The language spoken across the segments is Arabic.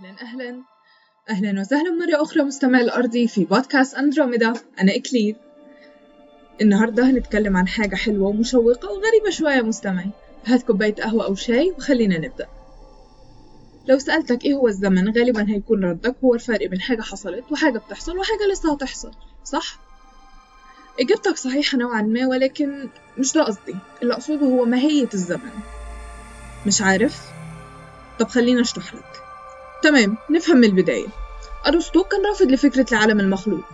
أهلا أهلا. أهلا وسهلا مرة أخرى مستمع الأرضي في بودكاست أندروميدا. أنا إكليل النهاردة هنتكلم عن حاجة حلوة ومشوقة وغريبة شوية مستمعي. هات كوباية قهوة أو شاي وخلينا نبدأ. لو سألتك إيه هو الزمن غالبا هيكون ردك هو الفرق بين حاجة حصلت وحاجة بتحصل وحاجة لسه هتحصل صح؟ إجابتك صحيحة نوعا ما ولكن مش ده قصدي. اللي أقصده هو ماهية الزمن. مش عارف؟ طب خلينا أشرح لك. تمام نفهم من البداية. أرسطو كان رافض لفكرة العالم المخلوق.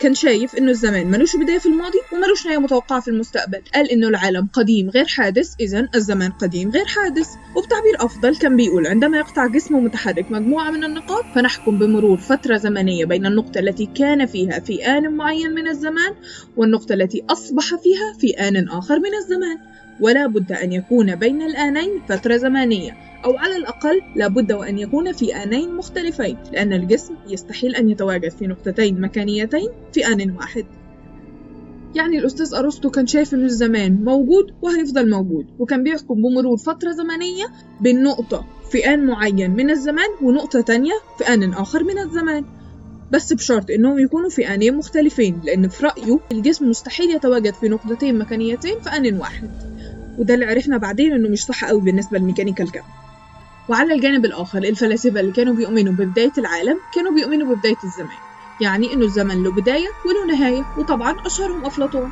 كان شايف إنه الزمان ملوش بداية في الماضي وملوش نهاية متوقعة في المستقبل. قال إنه العالم قديم غير حادث إذا الزمان قديم غير حادث. وبتعبير أفضل كان بيقول عندما يقطع جسم متحرك مجموعة من النقاط فنحكم بمرور فترة زمنية بين النقطة التي كان فيها في آن معين من الزمان والنقطة التي أصبح فيها في آن آخر من الزمان. ولا بد أن يكون بين الآنين فترة زمنية أو على الأقل لابد وأن يكون في آنين مختلفين لأن الجسم يستحيل أن يتواجد في نقطتين مكانيتين في آن واحد. يعني الأستاذ أرسطو كان شايف إن الزمان موجود وهيفضل موجود وكان بيحكم بمرور فترة زمنية بين نقطة في آن معين من الزمان ونقطة تانية في آن آخر من الزمان. بس بشرط إنهم يكونوا في آنين مختلفين لأن في رأيه الجسم مستحيل يتواجد في نقطتين مكانيتين في آن واحد. وده اللي عرفنا بعدين إنه مش صح قوي بالنسبة لميكانيكا الكم وعلى الجانب الآخر الفلاسفة اللي كانوا بيؤمنوا ببداية العالم كانوا بيؤمنوا ببداية الزمان. يعني إنه الزمن له بداية وله نهاية وطبعا أشهرهم أفلاطون.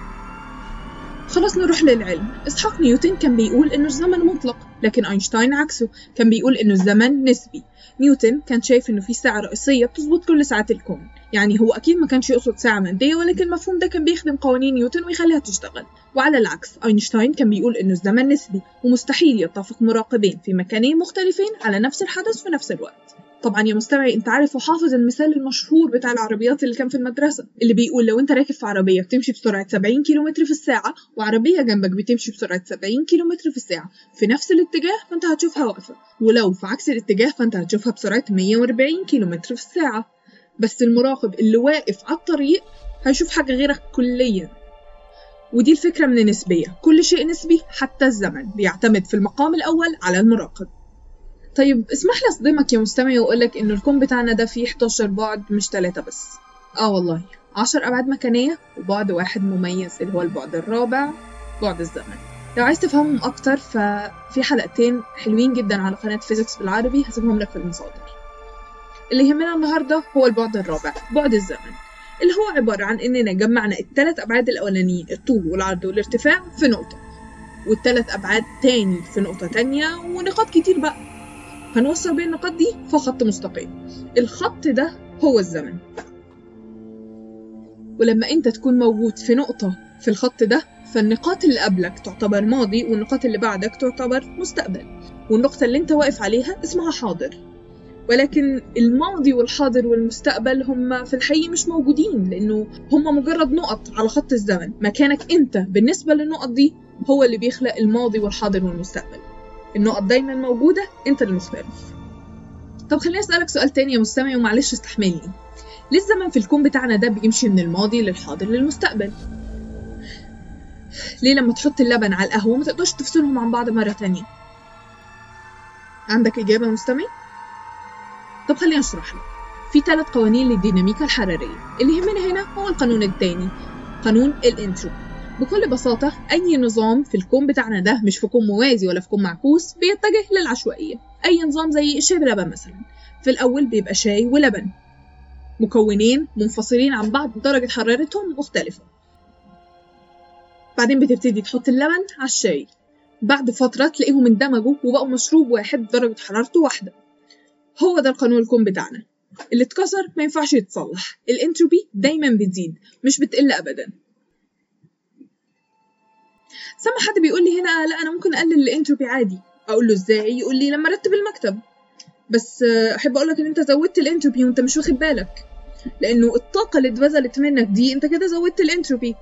خلاص نروح للعلم. إسحاق نيوتن كان بيقول إنه الزمن مطلق. لكن أينشتاين عكسه كان بيقول إنه الزمن نسبي. نيوتن كان شايف إنه في ساعة رئيسية بتظبط كل ساعات الكون. يعني هو أكيد ما كانش يقصد ساعة مادية ولكن المفهوم ده كان بيخدم قوانين نيوتن ويخليها تشتغل. وعلى العكس أينشتاين كان بيقول إنه الزمن نسبي ومستحيل يتفق مراقبين في مكانين مختلفين على نفس الحدث في نفس الوقت. طبعا يا مستمعي أنت عارف وحافظ المثال المشهور بتاع العربيات اللي كان في المدرسة اللي بيقول لو أنت راكب في عربية بتمشي بسرعة 70 كيلومتر في الساعة وعربية جنبك بتمشي بسرعة 70 كيلومتر في الساعة في نفس الاتجاه فأنت هتشوفها واقفة ولو في عكس الاتجاه فأنت هتشوفها بسرعة 140 كيلومتر في الساعة. بس المراقب اللي واقف على الطريق هيشوف حاجة غيرك كليا. ودي الفكرة من النسبية كل شيء نسبي حتى الزمن بيعتمد في المقام الأول على المراقب. طيب اسمح لي أصدمك يا مستمع وأقولك إنه الكون بتاعنا ده فيه 11 بعد مش 3 بس. آه والله 10 أبعاد مكانية وبعد واحد مميز اللي هو البعد الرابع بعد الزمن. لو عايز تفهمهم أكتر ففي حلقتين حلوين جدا على قناة فيزيكس بالعربي هسيبهم لك في المصادر. اللي يهمنا النهاردة هو البعد الرابع بعد الزمن اللي هو عبارة عن إننا جمعنا التلات أبعاد الأولانيين الطول والعرض والارتفاع في نقطة والتلات أبعاد تاني في نقطة تانية ونقاط كتير بقى. هنوصل بين النقاط دي في خط مستقيم. الخط ده هو الزمن. ولما انت تكون موجود في نقطة في الخط ده فالنقاط اللي قبلك تعتبر ماضي والنقاط اللي بعدك تعتبر مستقبل. والنقطة اللي انت واقف عليها اسمها حاضر. ولكن الماضي والحاضر والمستقبل هم في الحقيقة مش موجودين لأنه هم مجرد نقط على خط الزمن. مكانك أنت بالنسبة للنقط دي هو اللي بيخلق الماضي والحاضر والمستقبل. النقط دايما موجودة أنت المختلف طب خليني أسألك سؤال تاني يا مستمع ومعلش استحملني. ليه الزمن في الكون بتاعنا ده بيمشي من الماضي للحاضر للمستقبل؟ ليه لما تحط اللبن على القهوة ما تقدرش تفصلهم عن بعض مرة تانية؟ عندك إجابة مستمع؟ طب خليني أشرح لك. في ثلاث قوانين للديناميكا الحرارية. اللي يهمنا هنا هو القانون الثاني قانون الانتروبي بكل بساطة أي نظام في الكون بتاعنا ده مش في كون موازي ولا في كون معكوس بيتجه للعشوائية. أي نظام زي الشاي بلبن مثلا. في الأول بيبقى شاي ولبن. مكونين منفصلين عن بعض درجة حرارتهم مختلفة. بعدين بتبتدي تحط اللبن على الشاي. بعد فترة تلاقيهم اندمجوا وبقوا مشروب واحد درجة حرارته واحدة. هو ده القانون الكون بتاعنا. اللي اتكسر ما ينفعش يتصلح. الانتروبي دايما بتزيد مش بتقل ابدا. سمع حد بيقول لي هنا لا أنا ممكن أقلل الانتروبي عادي أقول له إزاي؟ يقول لي لما ارتب المكتب. بس أحب أقول لك إن أنت زودت الانتروبي وأنت مش واخد بالك لأنه الطاقة اللي اتبذلت منك دي أنت كده زودت الانتروبي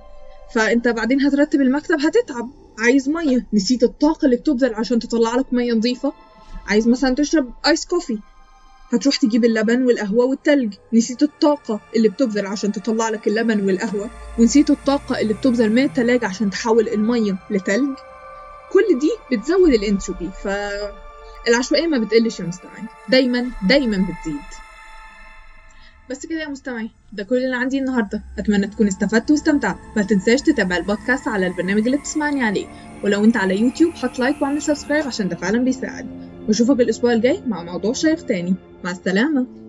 فأنت بعدين هترتب المكتب هتتعب. عايز مية؟ نسيت الطاقة اللي بتبذل عشان تطلع لك مية نظيفة. عايز مثلا تشرب iced coffee هتروح تجيب اللبن والقهوة والتلج. نسيت الطاقة اللي بتبذل عشان تطلع لك اللبن والقهوة ونسيت الطاقة اللي بتبذل من التلاجة عشان تحول المية لتلج. كل دي بتزود الانتروبي ف العشوائية ما بتقلش يا مستمعي دايما دايما بتزيد. بس كده يا مستمعي ده كل اللي عندي النهاردة. أتمنى تكون استفدت واستمتعت. ما تنساش تتابع البودكاست على البرنامج اللي بتسمعني عليه. ولو انت على يوتيوب حط like واعمل subscribe عشان ده فعلا بيساعد. واشوفك الأسبوع الجاي مع موضوع شيق تاني. مع السلامة.